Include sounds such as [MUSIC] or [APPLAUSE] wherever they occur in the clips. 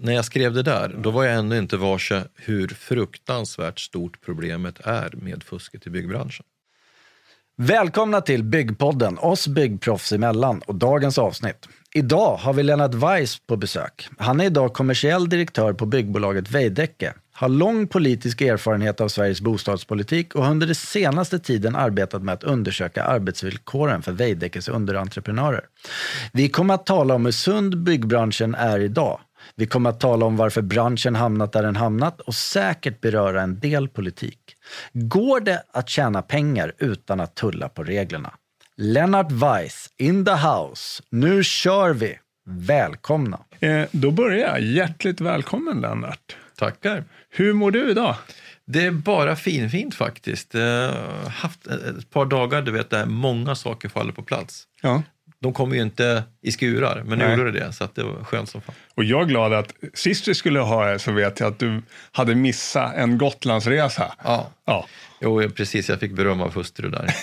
när jag skrev det där, då var jag ännu inte varse hur fruktansvärt stort problemet är med fusket i byggbranschen. Välkomna till Byggpodden, oss byggproffs emellan och dagens avsnitt. Idag har vi Lennart Weiss på besök. Han är idag kommersiell direktör på byggbolaget Veidekke, har lång politisk erfarenhet av Sveriges bostadspolitik och har under den senaste tiden arbetat med att undersöka arbetsvillkoren för Veidekkes underentreprenörer. Vi kommer att tala om hur sund byggbranschen är idag. Vi kommer att tala om varför branschen hamnat där den hamnat och säkert beröra en del politik. Går det att tjäna pengar utan att tulla på reglerna? Lennart Weiss, in the house. Nu kör vi! Välkomna! Eh, då börjar jag. Hjärtligt välkommen Lennart. Tackar. Hur mår du idag? Det är bara finfint faktiskt. Jag har haft ett par dagar du vet, där många saker faller på plats. Ja. De kommer ju inte i skurar, men nu gjorde det det, så att det var skönt som fan. Och jag är glad att sist vi skulle ha det så vet jag att du hade missat en Gotlandsresa. Ja. Ja, Jo, precis. Jag fick beröm av hustru där. [LAUGHS]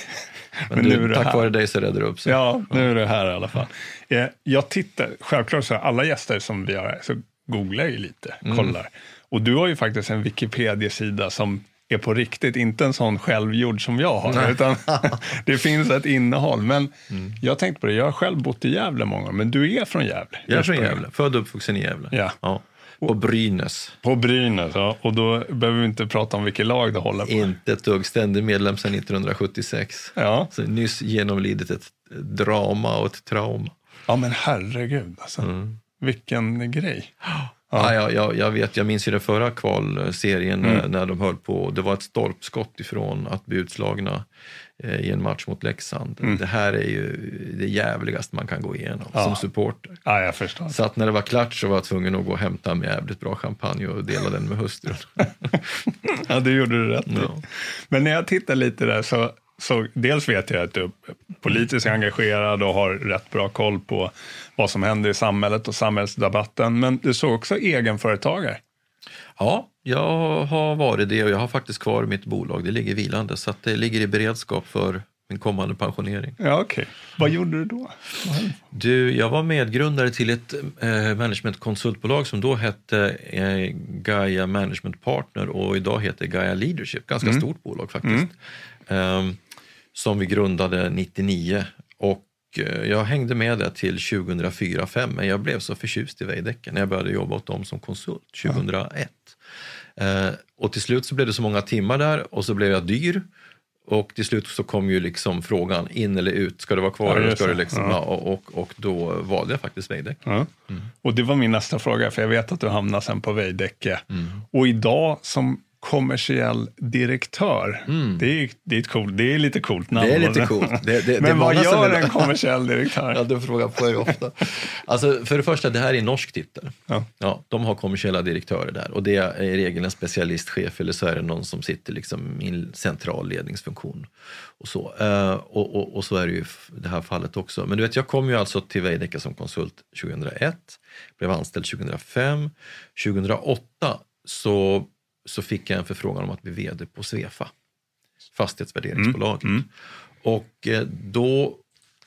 Men, Men nu är du, det tack här. vare dig så räddade det upp sig. ja nu är det här i alla fall. Eh, jag tittar, självklart så alla gäster som vi har här, så googlar jag ju lite, kollar. Och du har ju faktiskt en Wikipedia-sida som är på riktigt, inte en sån självgjord som jag har, utan [LAUGHS] det finns ett innehåll. Men jag tänkte på det, jag har själv bott i Gävle många år, men du är från Gävle. Jag är från Gävle, född och uppvuxen i Gävle. Ja. Och Brynäs. På Brynäs, ja. Och då behöver vi inte prata om vilket lag du håller på. Inte ett dugg, ständig medlem sedan 1976. Ja. Så nyss genomlidit ett drama och ett trauma. ja, men herregud alltså. Mm. Vilken grej. Ja. jag, jag, jag vet, jag minns ju den förra kvalserien Mm. när, när de höll på. Det var ett stolpskott ifrån att bli utslagna eh, i en match mot Leksand. Mm. Det här är ju det jävligaste man kan gå igenom Ja. som supporter. Ja, jag förstår. Så att när det var klart så var jag tvungen att gå och hämta en jävligt bra champagne och dela den med hustrun. [LAUGHS] Ja, det gjorde du rätt. Ja. Men när jag tittar lite där så, så dels vet jag att du är politiskt engagerad och har rätt bra koll på vad som händer i samhället och samhällsdebatten. Men du såg också egenföretagare. Ja, jag har varit det och jag har faktiskt kvar mitt bolag. Det ligger vilande så det ligger i beredskap för min kommande pensionering. Ja, okej. Vad gjorde du då? Du, jag var medgrundare till ett eh, managementkonsultbolag som då hette eh, Gaia Management Partner och idag heter Gaia Leadership. Ganska stort bolag faktiskt. Ehm, som vi grundade 99 och eh, jag hängde med det till 2004-2005 men jag blev så förtjust i Veidekke när jag började jobba åt dem som konsult 2001. Eh, och till slut så blev det så många timmar där och så blev jag dyr. Och till slut så kom ju liksom frågan in eller ut, ska det vara kvar Ja, eller ska det liksom, Ja. ja. och, och, och då valde jag faktiskt Veidekke. Ja. Och det var min nästa fråga, för jag vet att du hamnar sen på Veidekke. Och idag som kommersiell direktör, det, är, det, är ett cool, det är lite coolt namn. Det är lite coolt. [LAUGHS] Det, det, Men vad gör en kommersiell direktör? [LAUGHS] Ja, den frågan får jag ofta. Alltså, för det första, det här är en norsk titel. Ja. Ja, de har kommersiella direktörer där och det är i regel en specialistchef eller så är det någon som sitter liksom i en central ledningsfunktion. Och så, Eh, och, och, och så är det ju det här fallet också. Men du vet, jag kom ju alltså till Veidekke som konsult 2001, blev anställd 2005. 2008 så, så fick jag en förfrågan om att bli vd på Svefa, fastighetsvärderingsbolaget. Och eh, då,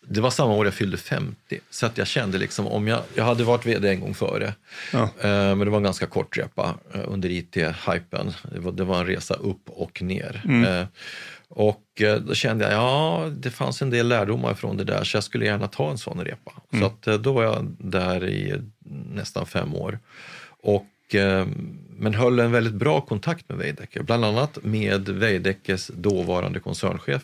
det var samma år jag fyllde 50, så att jag kände liksom om jag, jag hade varit vd en gång före, Ja. eh, men det var en ganska kort repa eh, under IT-hypen. Det var, det var en resa upp och ner. Eh, och då kände jag, ja, det fanns en del lärdomar från det där, så jag skulle gärna ta en sån repa. Så att, eh, då var jag där i nästan fem år. Och, men höll en väldigt bra kontakt med Veidekke, bland annat med Veidekkes dåvarande koncernchef,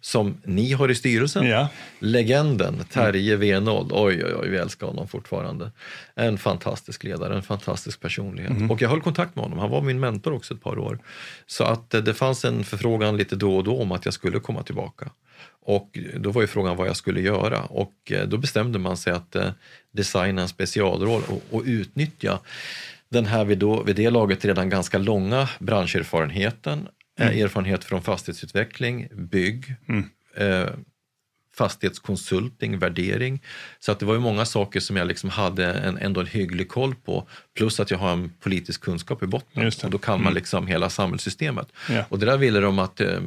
som ni har i styrelsen. Ja. Legenden Terje Venold, oj oj oj, vi älskar honom fortfarande. En fantastisk ledare, en fantastisk personlighet. Och jag höll kontakt med honom, han var min mentor också ett par år. Så att eh, det fanns en förfrågan lite då och då om att jag skulle komma tillbaka. Och då var ju frågan vad jag skulle göra och eh, då bestämde man sig att eh, designa en specialroll och, och utnyttja den här vid, då, vid det laget redan ganska långa branscherfarenheten, eh, erfarenhet från fastighetsutveckling, bygg, eh, fastighetskonsulting, värdering. Så att det var ju många saker som jag liksom hade en, ändå en hygglig koll på. Plus att jag har en politisk kunskap i botten. Och då kan man liksom hela samhällssystemet. Ja. Och det där ville de att eh,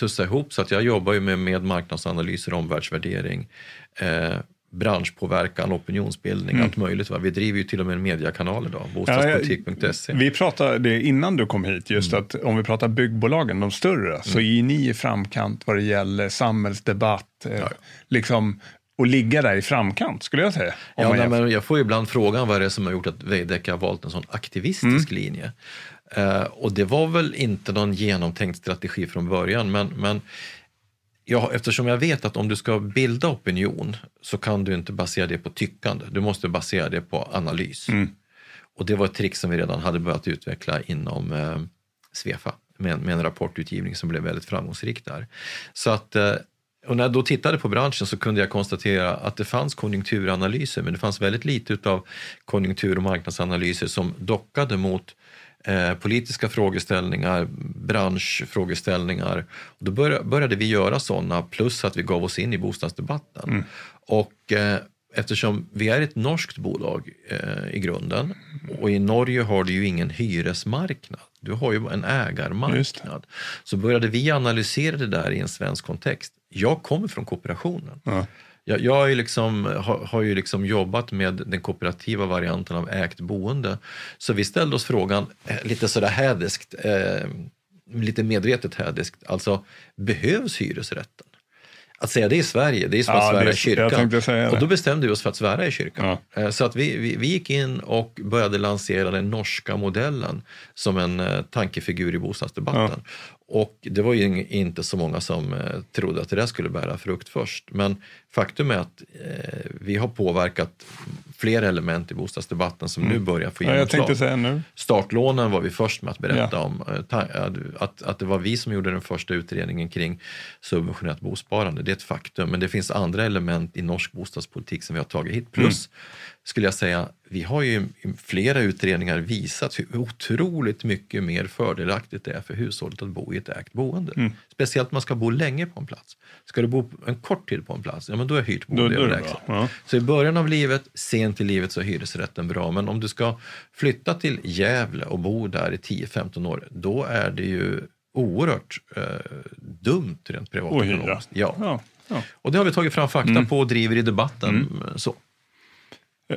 tussa ihop så att jag jobbar ju med, med marknadsanalyser, omvärldsvärdering, eh, branschpåverkan, opinionsbildning, Mm. allt möjligt. Va? Vi driver ju till och med en mediakanal idag, bostadspolitik.se. Vi pratade innan du kom hit, just Mm. att om vi pratar byggbolagen, de större, så är ni i framkant vad det gäller samhällsdebatt, eh, liksom, och ligga där i framkant, skulle jag säga. Ja, nej, men jag får ibland frågan vad det är som har gjort att Veidekke har valt en sån aktivistisk Mm. linje. Eh, och det var väl inte någon genomtänkt strategi från början, men, men ja, eftersom jag vet att om du ska bilda opinion så kan du inte basera det på tyckande, du måste basera det på analys. Mm. Och det var ett trick som vi redan hade börjat utveckla inom eh, Svefa med, med en rapportutgivning som blev väldigt framgångsrik där. Så att, eh, och när jag då tittade på branschen så kunde jag konstatera att det fanns konjunkturanalyser men det fanns väldigt lite av konjunktur och marknadsanalyser som dockade mot eh, politiska frågeställningar, branschfrågeställningar. Och då började, började vi göra sådana plus att vi gav oss in i bostadsdebatten. Och eh, eftersom vi är ett norskt bolag eh, i grunden och i Norge har du ju ingen hyresmarknad, du har ju en ägarmarknad. Så började vi analysera det där i en svensk kontext. Jag kommer från kooperationen. Ja. Jag, jag är liksom, har, har ju liksom jobbat med den kooperativa varianten av ägt boende. Så vi ställde oss frågan, eh, lite sådär hädiskt, eh, lite medvetet hädiskt, alltså behövs hyresrätten? Att säga det i Sverige, det är som Ja, att svära i kyrkan. och då bestämde vi oss för att svära i kyrkan. Eh, Så att vi, vi, vi gick in och började lansera den norska modellen som en eh, tankefigur i bostadsdebatten. Och det var ju inte så många som eh, trodde att det där skulle bära frukt först. Men faktum är att vi har påverkat fler element i bostadsdebatten som nu börjar få Mm. Ja, jag genomslag. nu. Startlånen var vi först med att berätta Ja. om. Eh, ta- Att, att det var vi som gjorde den första utredningen kring subventionerat bosparande, det är ett faktum. Men det finns andra element i norsk bostadspolitik som vi har tagit hit. Plus, skulle jag säga, vi har ju i flera utredningar visat hur otroligt mycket mer fördelaktigt det är för hushållet att bo i ett ägt boende. Speciellt om man ska bo länge på en plats. Ska du bo en kort tid på en plats, ja men då är hyrt boende överlägset. ja. Så i början av livet, sent i livet så är hyresrätten bra. Men om du ska flytta till Gävle och bo där i 10-15 år, då är det ju oerhört eh, dumt rent privatekonomiskt. Ja. Ja, ja. Och det har vi tagit fram fakta på och driver i debatten. Så.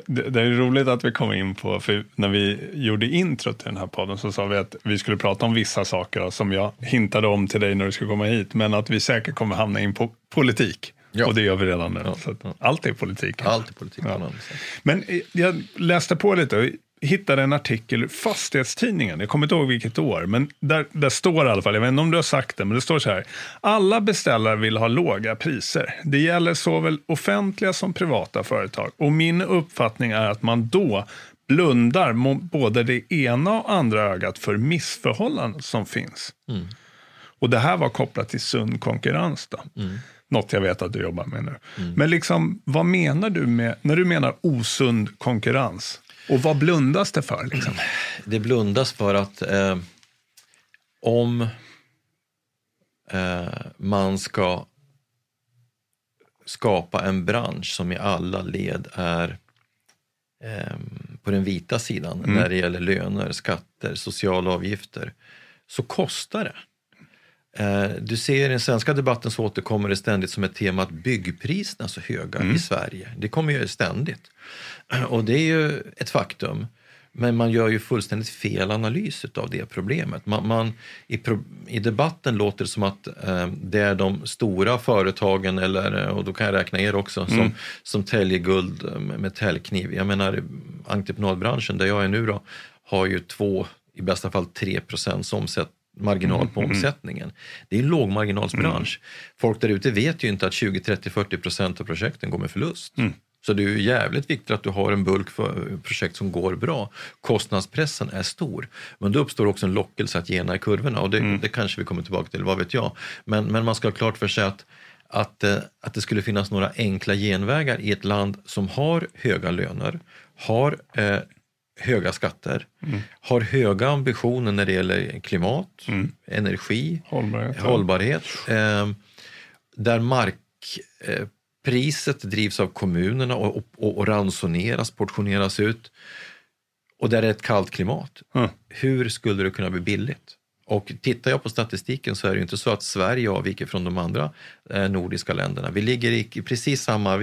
Det, det är roligt att vi kommer in på, för när vi gjorde intro till den här podden så sa vi att vi skulle prata om vissa saker då, som jag hintade om till dig när du skulle komma hit, men att vi säkert kommer hamna in på politik. Ja. Och det gör vi redan nu. Ja, Så. Allt är politik. Allt är politik Ja. Men eh, jag läste på lite hittade en artikel i Fastighetstidningen. Jag kommer inte ihåg vilket år, men där, där står i alla fall, jag vet inte om du har sagt det, men det står så här. Alla beställare vill ha låga priser. Det gäller såväl offentliga som privata företag. Och min uppfattning är att man då blundar både det ena och andra ögat för missförhållanden som finns. Och det här var kopplat till sund konkurrens. Då. Något jag vet att du jobbar med nu. Men liksom, vad menar du med, när du menar osund konkurrens? Och vad blundas det för? Liksom? [CLEARS THROAT] Det blundas för att eh, om eh, man ska skapa en bransch som i alla led är eh, på den vita sidan när det gäller löner, skatter, sociala avgifter, så kostar det. Eh, Du ser i den svenska debatten så återkommer det ständigt som ett tema att byggpriserna är så höga i Sverige. Det kommer ju ständigt. [CLEARS THROAT] Och det är ju ett faktum. Men man gör ju fullständigt fel analys av det problemet. Man, man, i, pro, I debatten låter det som att eh, det är de stora företagen, eller, eh, och då kan jag räkna er också, som, som täljer guld eh, med, täljkniv. Jag menar entreprenadbranschen där jag är nu då, har ju två, i bästa fall 3 procents omsättning marginal på omsättningen. Det är en lågmarginalsbransch. Folk där ute vet ju inte att 20, 30, 40 procent av projekten går med förlust. Så det är ju jävligt viktigt att du har en bulk för projekt som går bra. Kostnadspressen är stor, men då uppstår också en lockelse att gena i kurvorna och det, det kanske vi kommer tillbaka till, vad vet jag. Men, men man ska ha klart för sig att, att, eh, att det skulle finnas några enkla genvägar i ett land som har höga löner, har eh, höga skatter, har höga ambitioner när det gäller klimat, energi, Hållbarhet. hållbarhet eh, där markpriset eh, drivs av kommunerna och, och, och ransoneras, portioneras ut och där det är ett kallt klimat. Mm. Hur skulle det kunna bli billigt? Och tittar jag på statistiken så är det ju inte så att Sverige avviker från de andra eh, nordiska länderna. Vi ligger i, precis samma,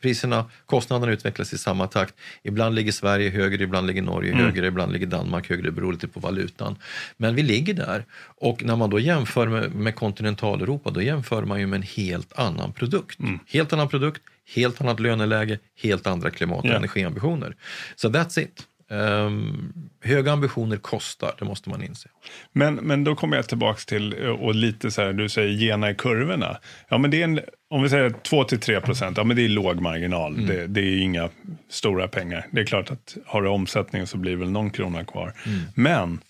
priserna, kostnaderna utvecklas i samma takt. Ibland ligger Sverige högre, ibland ligger Norge Mm. högre, ibland ligger Danmark högre, det beror lite på valutan. Men vi ligger där. Och när man då jämför med, med kontinentaleuropa, då jämför man ju med en helt annan produkt. Mm. Helt annan produkt, helt annat löneläge, helt andra klimat och Ja. energiambitioner. Så that's it. Ehm, höga ambitioner kostar, det måste man inse. Men, men då kommer jag tillbaka till, eh, och lite så här, du säger gena i kurvorna. Ja, men det är en, om vi säger 2-3 procent, ja men det är låg marginal. Mm. Det, det är inga stora pengar. Det är klart att har du omsättning så blir väl någon krona kvar. Mm. Men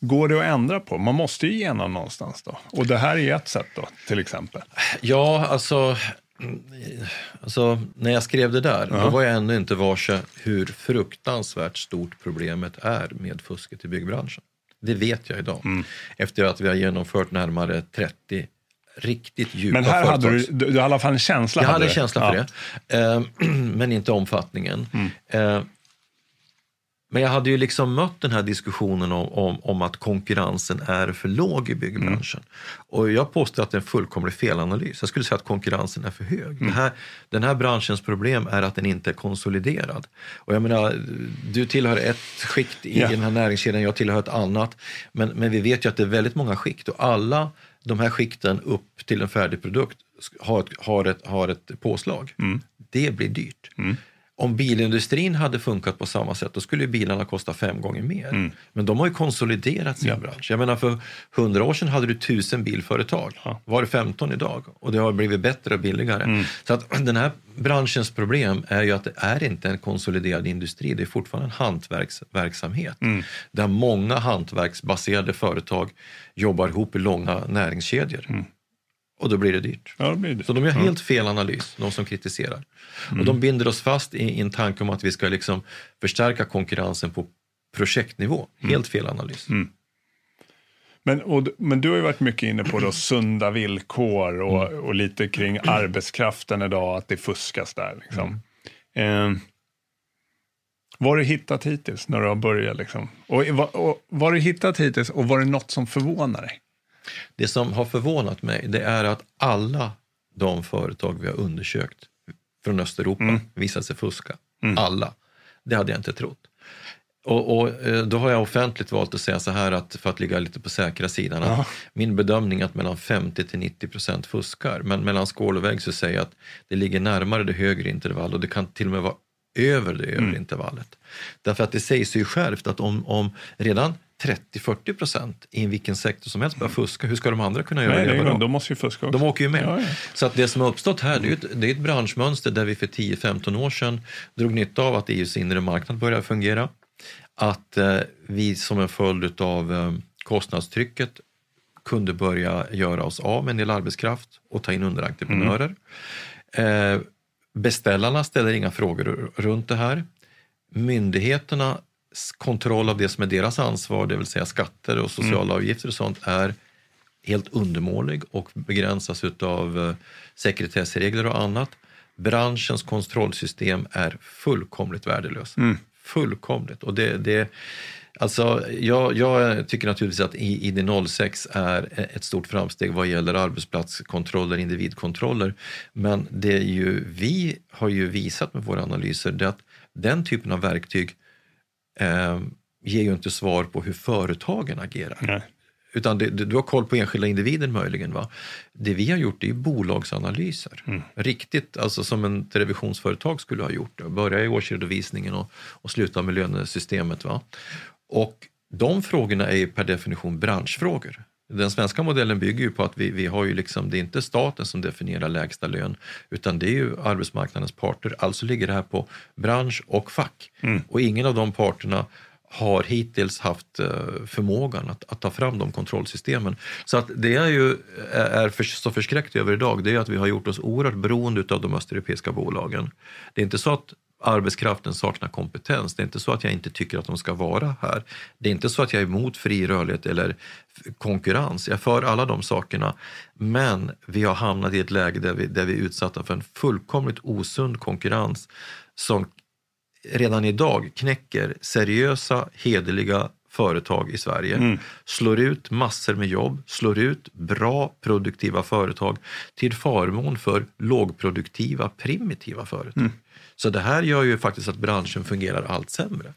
går det att ändra på? Man måste ju gena någonstans då. Och det här är ett sätt då, till exempel. Ja, alltså, alltså när jag skrev det där, då var jag ännu inte varse hur fruktansvärt stort problemet är med fusket i byggbranschen. Det vet jag idag, Mm. efter att vi har genomfört närmare 30 riktigt djupa Men här hade du, du, du i alla fall en känsla. Jag hade en känsla för Ja. det, eh, [CLEARS THROAT] men inte omfattningen. Mm. Men jag hade ju liksom mött den här diskussionen om, om, om att konkurrensen är för låg i byggbranschen. Och jag påstår att det är en fullkomlig felanalys. Jag skulle säga att konkurrensen är för hög. Det här, den här branschens problem är att den inte är konsoliderad. Och jag menar, du tillhör ett skikt i Ja. den här näringskedjan, jag tillhör ett annat. Men, men vi vet ju att det är väldigt många skikt och alla de här skikten upp till en färdig produkt har ett, har ett, har ett påslag. Det blir dyrt. Om bilindustrin hade funkat på samma sätt då skulle bilarna kosta fem gånger mer. Men de har ju konsoliderat sin Ja. bransch. Jag menar för hundra år sedan hade du tusen bilföretag. Ja. Var det 15 idag? Och det har blivit bättre och billigare. Så att den här branschens problem är ju att det är inte en konsoliderad industri. Det är fortfarande en hantverksverksamhet. Där många hantverksbaserade företag jobbar ihop i långa näringskedjor. Och då blir det dyrt. Ja, det blir det. Så de gör helt fel analys, de som kritiserar. Och de binder oss fast i, i en tanke om att vi ska liksom förstärka konkurrensen på projektnivå. Helt fel analys. Men, och, men du har ju varit mycket inne på då, sunda villkor och, och lite kring arbetskraften idag, att det fuskas där. Liksom. Eh, vad har du hittat hittills när du har börjat? Liksom? Och, vad- och, vad har du hittat hittills och var det något som förvånar dig? Det som har förvånat mig det är att alla de företag vi har undersökt från Östeuropa visar sig fuska. Alla. Det hade jag inte trott. Och, och eh, då har jag offentligt valt att säga så här att för att ligga lite på säkra sidan. Att Ja. Min bedömning är att mellan 50 till 90 procent fuskar. Men mellan skål och vägg så säger jag att det ligger närmare det högre intervall och det kan till och med vara över det övre intervallet. Därför att det sägs ju självt att om, om redan 30-40 procent i vilken sektor som helst börjar fuska, hur ska de andra kunna Nej, det då? de måste ju fuska också. De åker ju med. Ja, ja. Så att det som har uppstått här det är ett, det är ett branschmönster där vi för 10-15 år sedan drog nytta av att EUs inre marknad började fungera. Att eh, vi som en följd av eh, kostnadstrycket kunde börja göra oss av med en del arbetskraft och ta in underentreprenörer. Eh, beställarna ställer inga frågor runt det här. Myndigheternas kontroll av det som är deras ansvar, det vill säga skatter och sociala avgifter och sånt, är helt undermålig och begränsas av sekretessregler och annat. Branschens kontrollsystem är fullkomligt värdelösa. Fullkomligt. Och det, det, alltså, jag, jag tycker naturligtvis att I- ID06 är ett stort framsteg vad gäller arbetsplatskontroller, individkontroller. Men det är ju, vi har ju visat med våra analyser det att den typen av verktyg eh, ger ju inte svar på hur företagen agerar. Nej. Utan det, du har koll på enskilda individer möjligen. Va? Det vi har gjort är bolagsanalyser. Riktigt, alltså som en revisionsföretag skulle ha gjort. det. Börja i årsredovisningen och, och sluta med lönesystemet. Va? Och de frågorna är per definition branschfrågor. Den svenska modellen bygger ju på att vi, vi har ju liksom, det är inte staten som definierar lägsta lön utan det är ju arbetsmarknadens parter. Alltså ligger det här på bransch och fack. Och ingen av de parterna har hittills haft eh, förmågan att, att ta fram de kontrollsystemen. Så att det jag ju är för, så förskräckt över idag det är att vi har gjort oss oerhört beroende av de östeuropeiska bolagen. Det är inte så att arbetskraften saknar kompetens. Det är inte så att jag inte tycker att de ska vara här. Det är inte så att jag är emot fri rörlighet eller konkurrens. Jag är för alla de sakerna. Men vi har hamnat i ett läge där vi, där vi är utsatta för en fullkomligt osund konkurrens som redan idag knäcker seriösa, hederliga företag i Sverige. Slår ut massor med jobb, slår ut bra produktiva företag till förmån för lågproduktiva primitiva företag. Så det här gör ju faktiskt att branschen fungerar allt sämre.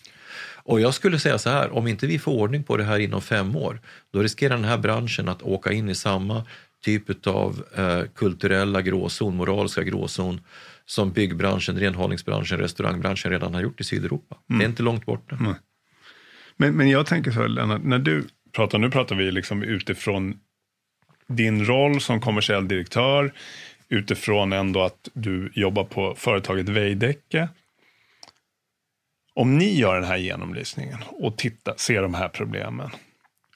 Och jag skulle säga så här, om inte vi får ordning på det här inom fem år, då riskerar den här branschen att åka in i samma typ av eh, kulturella gråzon, moraliska gråzon som byggbranschen, renhållningsbranschen, restaurangbranschen redan har gjort i Sydeuropa. Det är inte långt borta. Mm. Men, men jag tänker så här, Lennart, när du pratar, nu pratar vi liksom utifrån din roll som kommersiell direktör, utifrån ändå att du jobbar på företaget Veidekke. Om ni gör den här genomlysningen och tittar, ser de här problemen,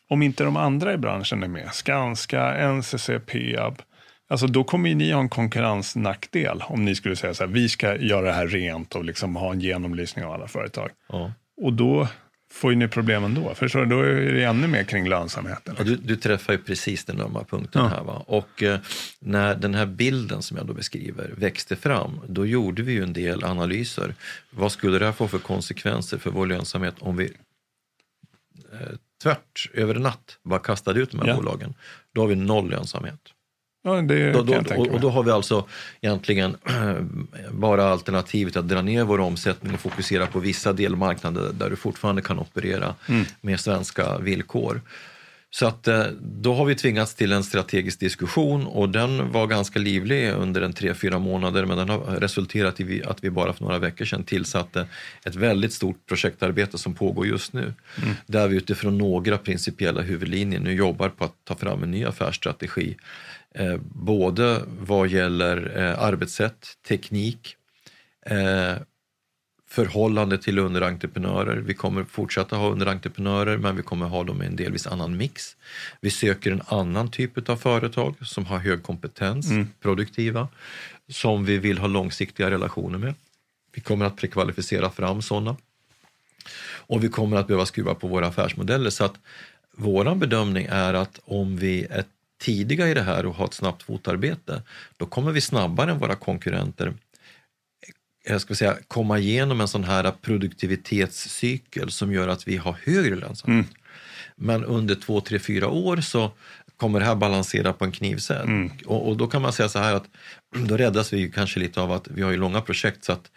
om inte de andra i branschen är med, Skanska, NCC, Peab, alltså då kommer ni ha en konkurrensnackdel om ni skulle säga så här, vi ska göra det här rent och liksom ha en genomlysning av alla företag. Ja. Och då får ju ni problem ändå, förstår du? Då är det ännu mer kring lönsamheten. Ja, du, du träffar ju precis den ömma punkten Ja. här. Va? Och eh, när den här bilden som jag då beskriver växte fram, då gjorde vi ju en del analyser. Vad skulle det här få för konsekvenser för vår lönsamhet om vi eh, tvärt över en natt bara kastade ut de här Ja. bolagen? Då har vi noll lönsamhet. Ja, det Då, kan då, jag tänka och, då har vi alltså egentligen [CLEARS THROAT] bara alternativet att dra ner vår omsättning och fokusera på vissa delmarknader där du fortfarande kan operera Mm. med svenska villkor. Så att eh, då har vi tvingats till en strategisk diskussion och den var ganska livlig under en tre, fyra månader men den har resulterat i att vi bara för några veckor sedan tillsatte ett väldigt stort projektarbete som pågår just nu. Där vi utifrån några principiella huvudlinjer nu jobbar på att ta fram en ny affärsstrategi. Eh, både vad gäller eh, arbetssätt, teknik, eh, förhållande till underentreprenörer. Vi kommer fortsätta ha underentreprenörer men vi kommer ha dem i en delvis annan mix. Vi söker en annan typ av företag som har hög kompetens, produktiva, som vi vill ha långsiktiga relationer med. Vi kommer att prekvalificera fram sådana. Och vi kommer att behöva skruva på våra affärsmodeller. Så att våran bedömning är att om vi är tidiga i det här och har ett snabbt fotarbete, då kommer vi snabbare än våra konkurrenter jag ska säga, komma igenom en sån här produktivitetscykel som gör att vi har högre lönsamhet. Men under två, tre, fyra år så kommer det här balansera på en knivsegg. Och, och då kan man säga så här att då räddas vi kanske lite av att vi har ju långa projekt så att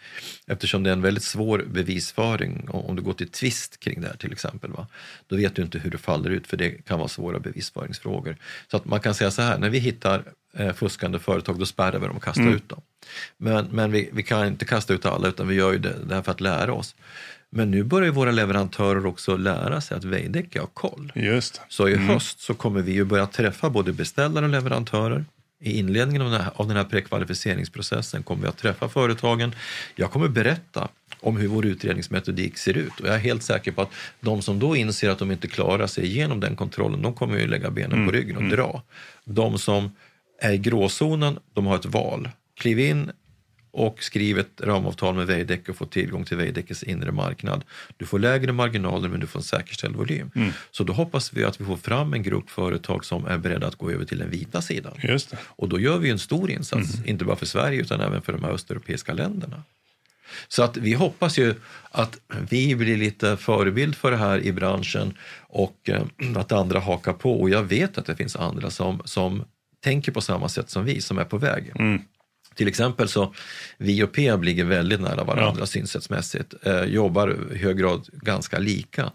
eftersom det är en väldigt svår bevisföring om du går till tvist kring det här till exempel, va, då vet du inte hur det faller ut för det kan vara svåra bevisföringsfrågor. Så att man kan säga så här, när vi hittar eh, fuskande företag då spärrar vi dem och kastar ut dem. Men, men vi, vi kan inte kasta ut alla utan vi gör ju det, det här för att lära oss. Men nu börjar våra leverantörer också lära sig att Veidekke har koll. Just. Så i höst så kommer vi ju börja träffa både beställare och leverantörer. I inledningen av den, här, av den här prekvalificeringsprocessen kommer vi att träffa företagen. Jag kommer berätta om hur vår utredningsmetodik ser ut och jag är helt säker på att de som då inser att de inte klarar sig igenom den kontrollen, de kommer ju lägga benen på ryggen och dra. De som är i gråzonen, de har ett val. Kliv in och skriv ett ramavtal med Veidekke och få tillgång till Veidekkes inre marknad. Du får lägre marginaler men du får en säkerställd volym. Så då hoppas vi att vi får fram en grupp företag som är beredda att gå över till den vita sidan. Och då gör vi en stor insats, inte bara för Sverige utan även för de här östeuropeiska länderna. Så att vi hoppas ju att vi blir lite förebild för det här i branschen och eh, att andra hakar på. Och jag vet att det finns andra som, som tänker på samma sätt som vi, som är på väg. Till exempel så, vi och Peab ligger väldigt nära varandra Ja. synsättsmässigt, eh, jobbar i hög grad ganska lika.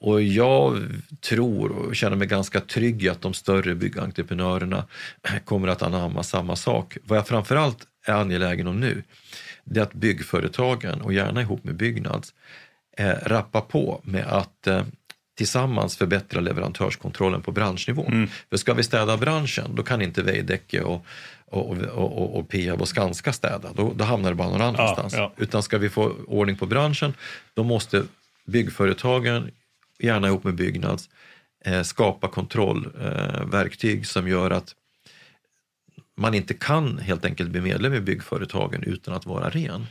Och jag tror och känner mig ganska trygg i att de större byggentreprenörerna [CLEARS THROAT] kommer att anamma samma sak. Vad jag framförallt är angelägen om nu, det är att byggföretagen, och gärna ihop med Byggnads, eh, rappar på med att eh, tillsammans förbättra leverantörskontrollen på branschnivå. För ska vi städa branschen, då kan inte Veidekke och, och, och, och, och Peab och Skanska städa. Då, då hamnar det bara någon annanstans. ja. Utan ska vi få ordning på branschen, då måste byggföretagen, gärna ihop med Byggnads, eh, skapa kontrollverktyg eh, som gör att man inte kan helt enkelt bli medlem i byggföretagen utan att vara ren.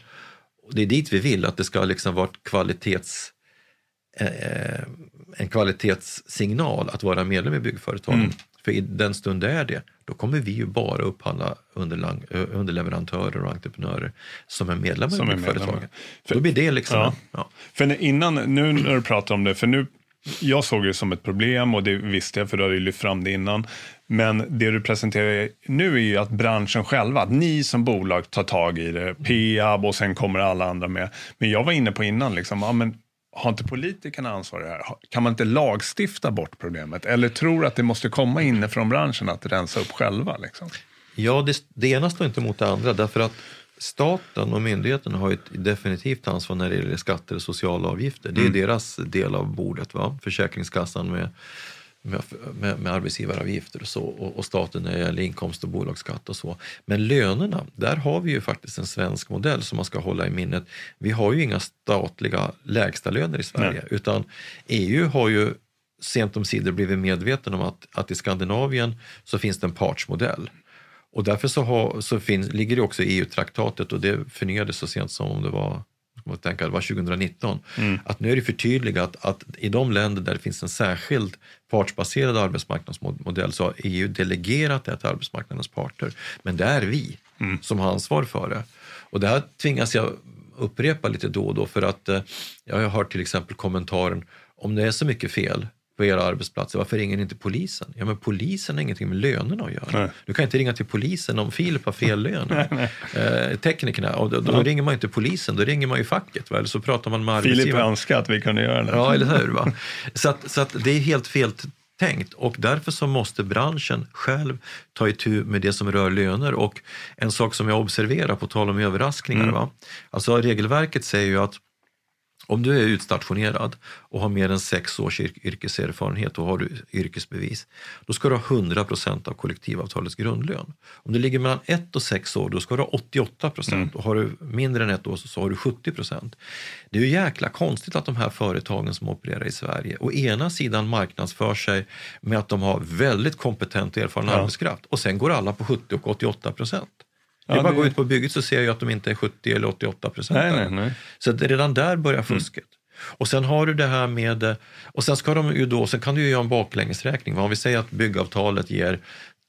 Och det är dit vi vill, att det ska liksom vara ett kvalitets, eh, en kvalitetssignal att vara medlem i byggföretagen. Mm. För i den stund det är det, då kommer vi ju bara upphandla underleverantörer och entreprenörer som är medlemmar Som i byggföretagen. För- Då blir det liksom, Ja. en- ja. För innan, nu när du pratar om det, för nu jag såg det som ett problem och det visste jag för du hade lyft fram det innan. Men det du presenterar nu är ju att branschen själva, att ni som bolag tar tag i det, Peab och sen kommer alla andra med. Men jag var inne på innan, liksom, ja, men har inte politikerna ansvar i det här? Kan man inte lagstifta bort problemet? Eller tror att det måste komma inifrån branschen att rensa upp själva? Liksom? Ja, det, det ena står inte mot det andra därför att staten och myndigheterna har ett definitivt ansvar när det gäller skatter och sociala avgifter. Det är mm. deras del av bordet. Va? Försäkringskassan med, med, med, med arbetsgivaravgifter och så och, och staten när det gäller inkomst och bolagsskatt och så. Men lönerna, där har vi ju faktiskt en svensk modell som man ska hålla i minnet. Vi har ju inga statliga lägstalöner i Sverige Nej. utan EU har ju sent om sidor blivit medveten om att, att i Skandinavien så finns det en partsmodell och därför så, har, så finns, ligger det också i EU-traktatet och det förnyades så sent som om det var jag tänka, det var 2019, mm. att nu är det förtydligat att i de länder där det finns en särskild partsbaserad arbetsmarknadsmodell så har EU delegerat det till arbetsmarknadens parter. Men det är vi mm. som har ansvar för det. Och det här tvingas jag upprepa lite då och då för att eh, jag har hört till exempel kommentaren om det är så mycket fel på era arbetsplatser, varför ringer ni inte polisen? Ja men polisen har ingenting med lönerna att göra. Nej. Du kan inte ringa till polisen om Filip har fel lön. [LAUGHS] eh, teknikerna, och då, då ja. ringer man inte polisen, då ringer man ju facket. Va? Eller så pratar man med arbetsgivaren. Filip önskar att vi kunde göra det. Ja, eller hur. Va? Så, att, så att det är helt fel tänkt och därför så måste branschen själv ta itu med det som rör löner. Och en sak som jag observerar, på tal om överraskningar, mm. va? alltså regelverket säger ju att om du är utstationerad och har mer än sex års yrkeserfarenhet och har du yrkesbevis, då ska du ha 100 procent av kollektivavtalets grundlön. Om du ligger mellan ett och sex år, då ska du ha 88 procent mm. och har du mindre än ett år så har du 70 procent. Det är ju jäkla konstigt att de här företagen som opererar i Sverige å ena sidan marknadsför sig med att de har väldigt kompetent och erfaren ja. arbetskraft och sen går alla på 70 och 88 procent. Det är bara att gå ut på bygget så ser jag att de inte är 70 eller 88 procent. Nej, nej, nej. Så det redan där börjar fusket. Mm. Och sen har du det här med, och sen ska de ju då, sen kan du ju göra en baklängesräkning. Om vi säger att byggavtalet ger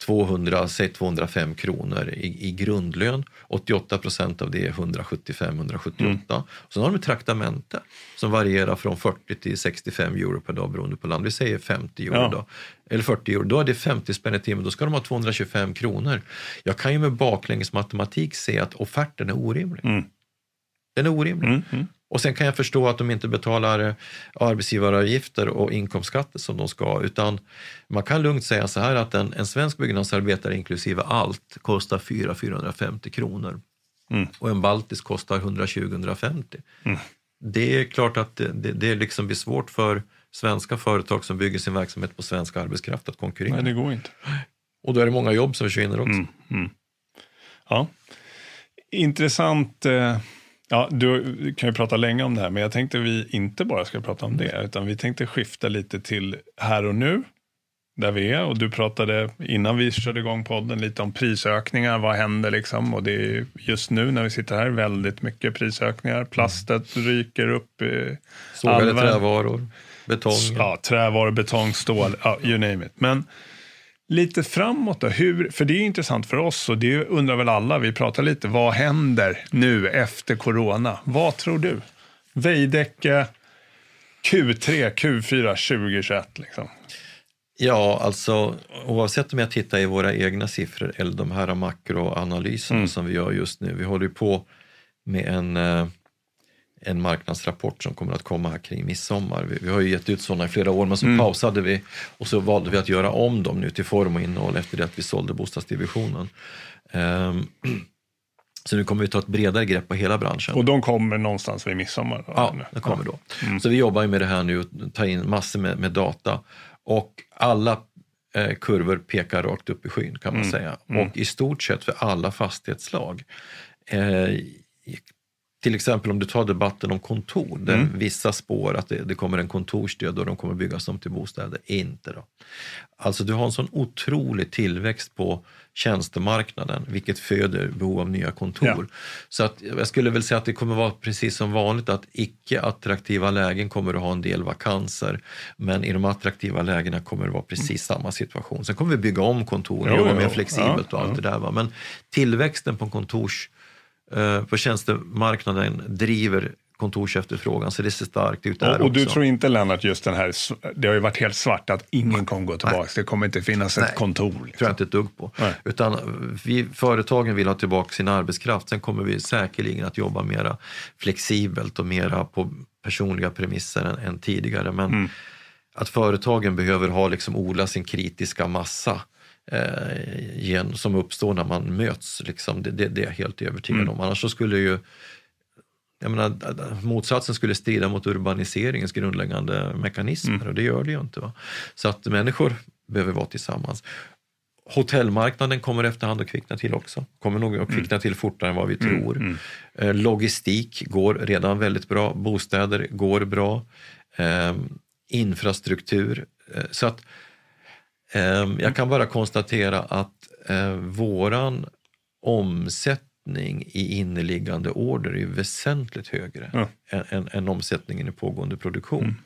200, säg 205 kronor i, i grundlön. 88 procent av det är 175-178. Mm. Sen har de traktamente som varierar från 40 till 65 euro per dag beroende på land. Vi säger 50 euro ja. då. Eller 40 euro, då är det 50 spänn i timmen. Då ska de ha 225 kronor. Jag kan ju med baklänges matematik se att offerten är orimlig. Mm. Den är orimlig. Mm, mm. Och sen kan jag förstå att de inte betalar eh, arbetsgivaravgifter och inkomstskatter som de ska, utan man kan lugnt säga så här att en, en svensk byggnadsarbetare inklusive allt kostar 400-450 kronor. Mm. Och en baltisk kostar 120-150. Mm. Det är klart att det, det, det liksom blir svårt för svenska företag som bygger sin verksamhet på svensk arbetskraft att konkurrera. Nej, det går inte. Och då är det många jobb som försvinner också. Mm, mm. Ja. Intressant. Eh Ja, du kan ju prata länge om det här, men jag tänkte vi inte bara ska prata om det, utan vi tänkte skifta lite till här och nu, där vi är. Och du pratade innan vi körde igång podden lite om prisökningar, vad händer liksom? Och det är just nu när vi sitter här väldigt mycket prisökningar. Plastet ryker upp. Sågade trävaror, betong. Ja, trävaror, betong, stål, ja, you name it. Men Lite framåt då, hur, för det är intressant för oss och det undrar väl alla. Vi pratar lite, vad händer nu efter corona? Vad tror du? Veidekke Q3, Q4 2021 liksom. Ja, alltså oavsett om jag tittar i våra egna siffror eller de här makroanalyserna mm. som vi gör just nu. Vi håller på med en eh, en marknadsrapport som kommer att komma här kring midsommar. Vi, vi har ju gett ut sådana i flera år men så mm. pausade vi och så valde vi att göra om dem nu till form och innehåll efter det att vi sålde bostadsdivisionen. Um, [CLEARS THROAT] så nu kommer vi ta ett bredare grepp på hela branschen. Och de kommer någonstans vid midsommar? Då, ja, de kommer då. Mm. Så vi jobbar med det här nu och tar in massor med, med data. Och alla eh, kurvor pekar rakt upp i skyn kan man mm. säga. Mm. Och i stort sett för alla fastighetsslag. Eh, till exempel om du tar debatten om kontor, där mm. vissa spår att det, det, kommer en kontorsdöd och de kommer byggas om till bostäder. Inte då. Alltså du har en sån otrolig tillväxt på tjänstemarknaden, vilket föder behov av nya kontor. Ja. Så att jag skulle väl säga att det kommer vara precis som vanligt att icke attraktiva lägen kommer att ha en del vakanser, men i de attraktiva lägena kommer det vara precis mm. samma situation. Sen kommer vi bygga om kontor, och jobba mer flexibelt ja, och allt det där. Va? Men tillväxten på kontors på tjänstemarknaden driver kontorsefterfrågan, så det ser starkt ut där Och, och du också. tror inte Lennart, just den här, det har ju varit helt svart att ingen kommer gå tillbaka. Det kommer inte finnas ett Nej. kontor. tror jag Liksom. inte ett dugg på. Nej. Utan vi, företagen vill ha tillbaka sin arbetskraft. Sen kommer vi säkerligen att jobba mera flexibelt och mera på personliga premisser än, än tidigare. Men Mm. att företagen behöver ha liksom odla sin kritiska massa eh, gen, som uppstår när man möts. Liksom, det, det, det är jag helt övertygad Mm. om. Annars så skulle ju jag menar, motsatsen skulle strida mot urbaniseringens grundläggande mekanismer Mm. och det gör det ju inte. Va? Så att människor behöver vara tillsammans. Hotellmarknaden kommer efterhand att kvickna till också. Kommer nog att kvickna till fortare än vad vi tror. Eh, Logistik går redan väldigt bra. Bostäder går bra. Eh, infrastruktur. Eh, så att eh, jag kan bara konstatera att eh, våran omsättning i inneliggande order är väsentligt högre Ja. än, än, omsättningen i pågående produktion.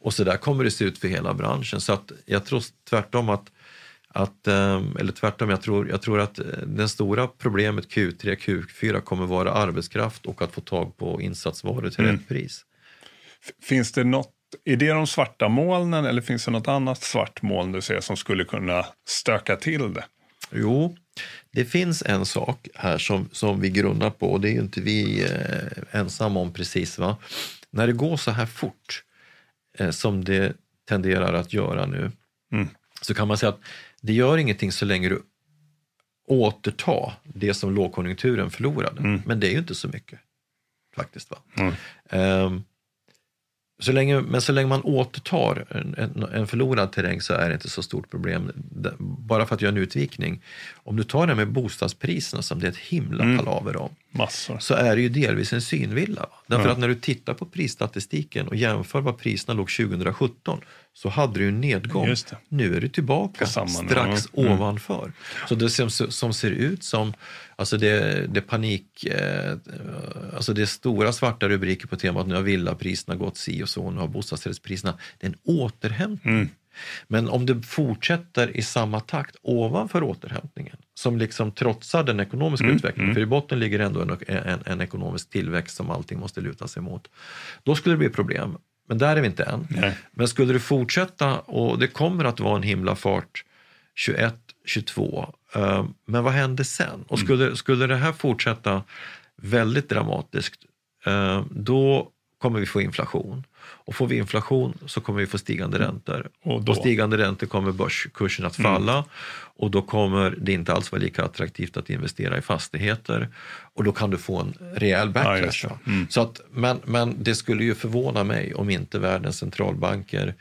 Och så där kommer det se ut för hela branschen. Så att jag tror tvärtom att, att eh, eller tvärtom, jag tror, jag tror att eh, det stora problemet Q3, Q4 kommer vara arbetskraft och att få tag på insatsvaror till rätt pris. Finns det något, är det de svarta molnen eller finns det något annat svart moln du ser som skulle kunna stöka till det? Jo, det finns en sak här som, som vi grunnar på och det är ju inte vi eh, ensamma om precis. va. När det går så här fort eh, som det tenderar att göra nu Mm. så kan man säga att det gör ingenting så länge du återtar det som lågkonjunkturen förlorade. Men det är ju inte så mycket faktiskt. va. Mm. Ehm, så länge, men så länge man återtar en, en, förlorad terräng så är det inte så stort problem. Bara för att göra en utvikning. Om du tar det med bostadspriserna som det är ett himla palaver om Massor. så är det ju delvis en synvilla. Va? Därför Ja. att när du tittar på prisstatistiken och jämför vad priserna låg 2017 så hade du en nedgång. Just det. Nu är du tillbaka strax. Mm. ovanför. Så det som, som ser ut som, alltså det, det panik, eh, alltså det är stora svarta rubriker på temat nu har villapriserna gått si och så, nu har bostadsrättspriserna, det är en återhämtning. Mm. Men om det fortsätter i samma takt ovanför återhämtningen, som liksom trotsar den ekonomiska Mm, utvecklingen, för i botten ligger ändå en, en, en ekonomisk tillväxt som allting måste luta sig mot. Då skulle det bli problem. Men där är vi inte än. Nej. Men skulle det fortsätta, och det kommer att vara en himla fart 21, 22, eh, men vad händer sen? Och skulle, skulle det här fortsätta väldigt dramatiskt, eh, då kommer vi få inflation. Och får vi inflation så kommer vi få stigande räntor. Och då? stigande räntor kommer börskursen att falla och då kommer det inte alls vara lika attraktivt att investera i fastigheter och då kan du få en rejäl Ja, backlash. det. va? så att, men, men det skulle ju förvåna mig om inte världens centralbanker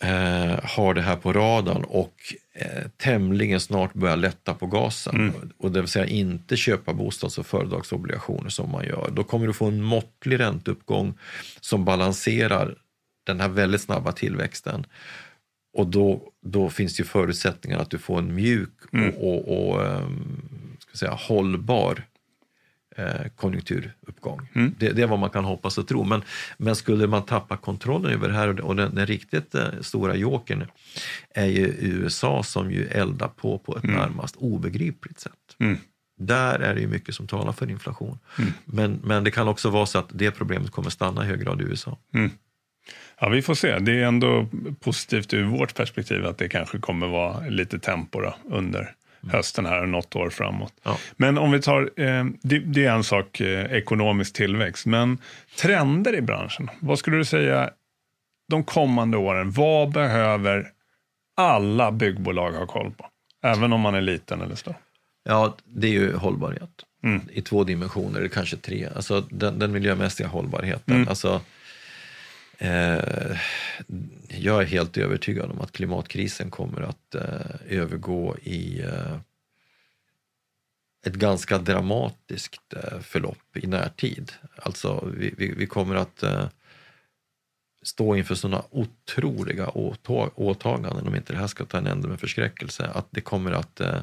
eh, har det här på radarn och eh, tämligen snart börjar lätta på gasen. Och det vill säga inte köpa bostads och företagsobligationer som man gör. Då kommer du få en måttlig ränteuppgång som balanserar den här väldigt snabba tillväxten. Och då, då finns det ju förutsättningar att du får en mjuk och, och, och ehm, ska säga, hållbar eh, konjunkturuppgång. Det, det är vad man kan hoppas och tro. Men, men skulle man tappa kontrollen över det här och, den, den riktigt eh, stora jokern är ju USA som ju eldar på på ett närmast obegripligt sätt. Mm. Där är det ju mycket som talar för inflation. Men, men det kan också vara så att det problemet kommer stanna i hög grad i USA. Ja, vi får se. Det är ändå positivt ur vårt perspektiv att det kanske kommer vara lite tempo då, under hösten här och något år framåt. Ja. Men om vi tar, eh, det, det är en sak, eh, ekonomisk tillväxt, men trender i branschen. Vad skulle du säga de kommande åren? Vad behöver alla byggbolag ha koll på? Även om man är liten eller stor. Ja, det är ju hållbarhet Mm. i två dimensioner, eller kanske tre. Alltså den, den miljömässiga hållbarheten. Mm. Alltså, Eh, jag är helt övertygad om att klimatkrisen kommer att eh, övergå i eh, ett ganska dramatiskt eh, förlopp i närtid. Alltså vi, vi, vi kommer att eh, stå inför sådana otroliga åtag, åtaganden om inte det här ska ta en ände med förskräckelse. Att det kommer att eh,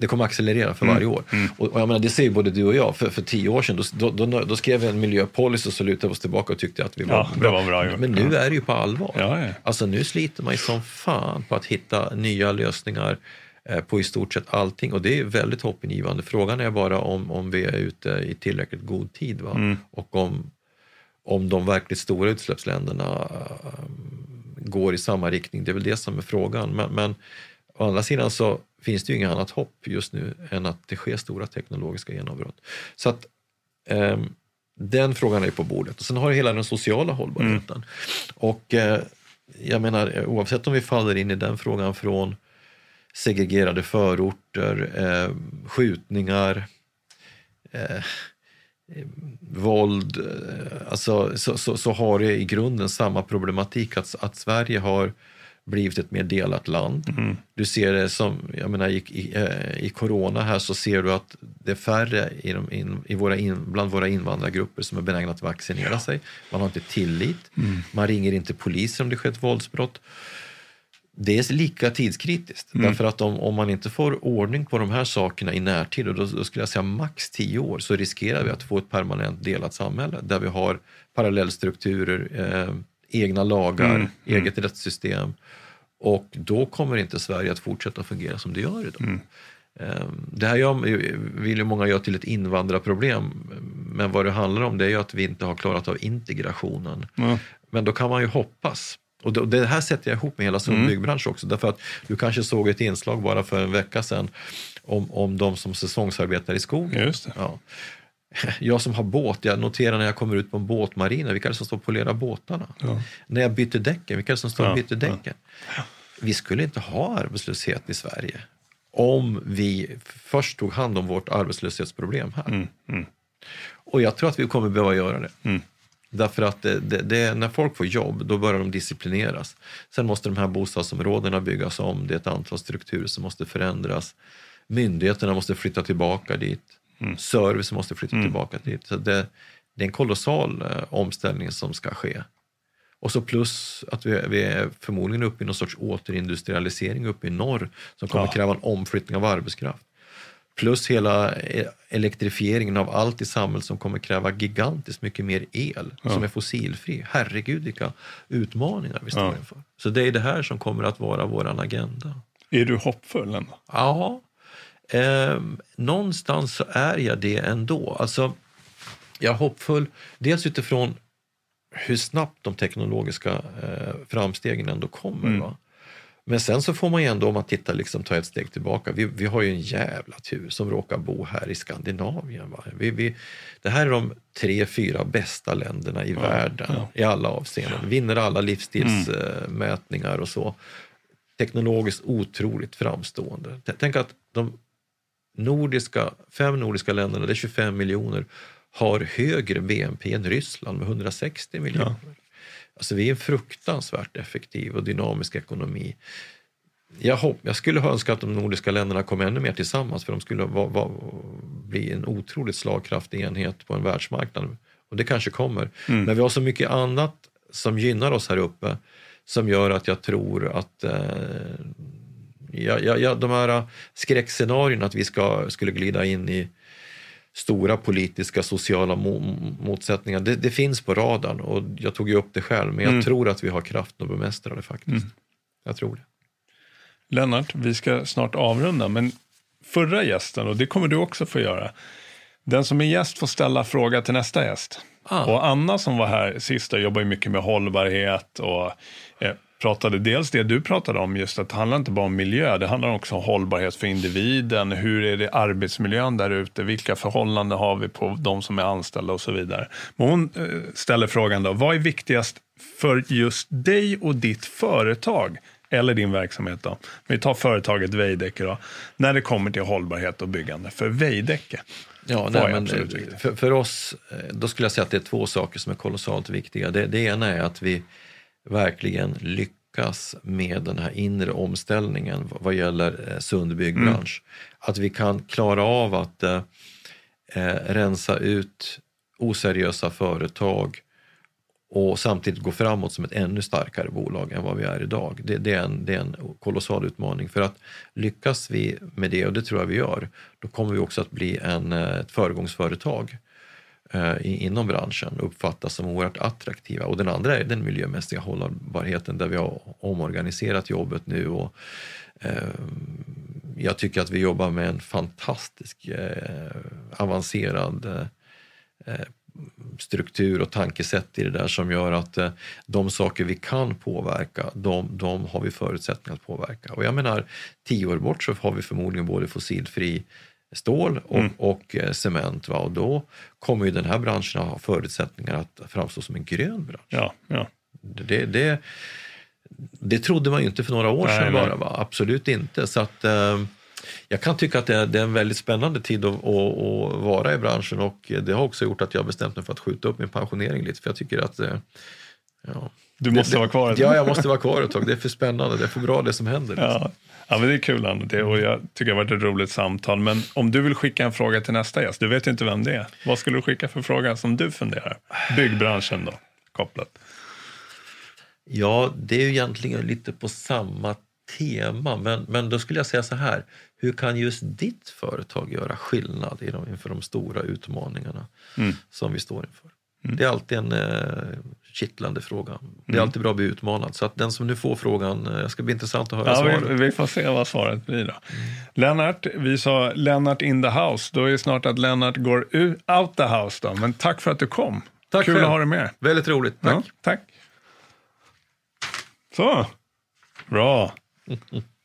det kommer accelerera för varje år. Och, och jag menar, det ser ju både du och jag. För, för tio år sedan då, då, då, då skrev vi en miljöpolicy och så lutade vi oss tillbaka och tyckte att vi var Ja, det var bra gjort. Men nu är det ju på allvar. Ja, ja. Alltså nu sliter man ju som fan på att hitta nya lösningar eh, på i stort sett allting och det är väldigt hoppingivande. Frågan är bara om, om vi är ute i tillräckligt god tid va? Mm. och om, om de verkligt stora utsläppsländerna eh, går i samma riktning. Det är väl det som är frågan. Men, men å andra sidan så finns det ju inget annat hopp just nu än att det sker stora teknologiska genombrott. Så att ehm, den frågan är på bordet. Och sen har du hela den sociala hållbarheten. Och eh, jag menar, oavsett om vi faller in i den frågan från segregerade förorter, eh, skjutningar, eh, våld, eh, alltså, så, så, så har det i grunden samma problematik att, att Sverige har blivit ett mer delat land. Mm. Du ser det som, jag menar i, i, eh, i corona här så ser du att det är färre i, de, in, i våra in, bland våra invandrargrupper som är benägna att vaccinera sig. Man har inte tillit, Mm. man ringer inte polisen om det sker ett våldsbrott. Det är lika tidskritiskt, Mm. därför att om, om man inte får ordning på de här sakerna i närtid, och då, då skulle jag säga max tio år, så riskerar vi att få ett permanent delat samhälle där vi har parallellstrukturer, eh, egna lagar, Mm. eget rättssystem. Och då kommer inte Sverige att fortsätta fungera som det gör idag. Mm. Eh, Det här gör, vill ju många göra till ett invandrarproblem, men vad det handlar om det är ju att vi inte har klarat av integrationen. Ja. Men då kan man ju hoppas. Och det, här sätter jag ihop med hela Sund byggbransch också. Därför att du kanske såg ett inslag bara för en vecka sedan om, om de som säsongsarbetar i skogen. Ja. [LAUGHS] Jag som har båt, jag noterar när jag kommer ut på en båtmarina, vilka är det som står och polerar båtarna? Ja. När jag byter däcken, vilka är det som står och byter däcken? Vi skulle inte ha arbetslöshet i Sverige om vi först tog hand om vårt arbetslöshetsproblem här. Mm. Mm. Och jag tror att vi kommer behöva göra det. Mm. Därför att det, det, det, när folk får jobb, då börjar de disciplineras. Sen måste de här bostadsområdena byggas om, det är ett antal strukturer som måste förändras. Myndigheterna måste flytta tillbaka dit. Servicen måste flytta tillbaka dit. Så det, det är en kolossal eh, omställning som ska ske. Och så plus att vi, vi är förmodligen uppe i någon sorts återindustrialisering uppe i norr som kommer Ja. kräva en omflyttning av arbetskraft. Plus hela eh, elektrifieringen av allt i samhället som kommer kräva gigantiskt mycket mer el som är fossilfri. Herregud vilka utmaningar vi står Ja. inför. Så det är det här som kommer att vara vår agenda. Är du hoppfull ändå? Ja, eh, någonstans så är jag det ändå. Alltså, jag är hoppfull, dels utifrån hur snabbt de teknologiska eh, framstegen ändå kommer. Mm. Va? Men sen så får man ju ändå, om man tittar, liksom, ta ett steg tillbaka. Vi, vi har ju en jävla tur som råkar bo här i Skandinavien. Va? Vi, vi, det här är de tre, fyra bästa länderna i världen i alla avseenden. Vinner alla livsstilsmätningar och så. Teknologiskt otroligt framstående. Tänk att de nordiska, fem nordiska länderna, det är 25 miljoner, har högre BNP än Ryssland med 160 miljoner. Alltså vi är en fruktansvärt effektiv och dynamisk ekonomi. Jag, hopp, jag skulle ha önskat att de nordiska länderna kom ännu mer tillsammans för de skulle va, va, bli en otroligt slagkraftig enhet på en världsmarknad. Och det kanske kommer. Men vi har så mycket annat som gynnar oss här uppe som gör att jag tror att eh, ja, ja, ja, de här skräckscenarierna att vi ska, skulle glida in i stora politiska sociala mo- motsättningar, det, det finns på radarn och jag tog ju upp det själv, men jag tror att vi har kraften att bemästra det faktiskt. Jag tror det. Lennart, vi ska snart avrunda, men förra gästen, och det kommer du också få göra, den som är gäst får ställa fråga till nästa gäst. Ah. Och Anna som var här sist jobbar ju mycket med hållbarhet och eh, pratade dels det du pratade om, just att det handlar inte bara om miljö, det handlar också om hållbarhet för individen. Hur är det arbetsmiljön där ute? Vilka förhållanden har vi på de som är anställda och så vidare. Men hon eh, ställer frågan då, vad är viktigast för just dig och ditt företag eller din verksamhet då? Vi tar företaget Veidekke då, när det kommer till hållbarhet och byggande för Veidekke. Ja, nej, men, eh, för, för oss, eh, då skulle jag säga att det är två saker som är kolossalt viktiga. Det, det ena är att vi verkligen lyckas med den här inre omställningen vad- gäller eh, sund byggbransch. Att vi kan klara av att eh, eh, rensa ut oseriösa företag och samtidigt gå framåt som ett ännu starkare bolag än vad vi är idag. Det, det, är, en, det är en kolossal utmaning. För att lyckas vi med det, och det tror jag vi gör, då kommer vi också att bli en, eh, ett föregångsföretag Eh, inom branschen uppfattas som oerhört attraktiva. Och den andra är den miljömässiga hållbarheten där vi har omorganiserat jobbet nu och eh, jag tycker att vi jobbar med en fantastisk eh, avancerad eh, eh struktur och tankesätt i det där som gör att eh, de saker vi kan påverka, de, de har vi förutsättningar att påverka. Och jag menar, tio år bort så har vi förmodligen både fossilfri stål och, mm. och eh, cement. Va? Och då kommer ju den här branschen att ha förutsättningar att framstå som en grön bransch. Ja, ja. Det, det, det trodde man ju inte för några år nej, sedan bara, va? absolut inte. Så att, eh, jag kan tycka att det är, det är, en väldigt spännande tid att, att, att, vara i branschen och det har också gjort att jag bestämt mig för att skjuta upp min pensionering lite för jag tycker att eh, ja, du måste det, vara kvar. Ja, jag måste vara kvar ett tag. Det är för spännande, det är för bra det som händer. Liksom. Ja. Ja, men det är kul det, och jag tycker det har varit ett roligt samtal. Men om du vill skicka en fråga till nästa gäst, du vet ju inte vem det är. Vad skulle du skicka för fråga som du funderar? Byggbranschen då, kopplat. Ja, det är ju egentligen lite på samma tema, men, men då skulle jag säga så här. Hur kan just ditt företag göra skillnad inför de stora utmaningarna mm. som vi står inför? Mm. Det är alltid en eh, kittlande fråga. Det är mm. alltid bra att bli utmanad. Så att den som nu får frågan, eh, det ska bli intressant att höra ja, svaret. Vi, vi, får se vad svaret blir då. Mm. Lennart, vi sa Lennart in the house. Då är det snart att Lennart går out the house då. Men tack för att du kom. Tack Kul själv. att ha dig med. Väldigt roligt, tack. Ja, tack. Så, bra. [LAUGHS]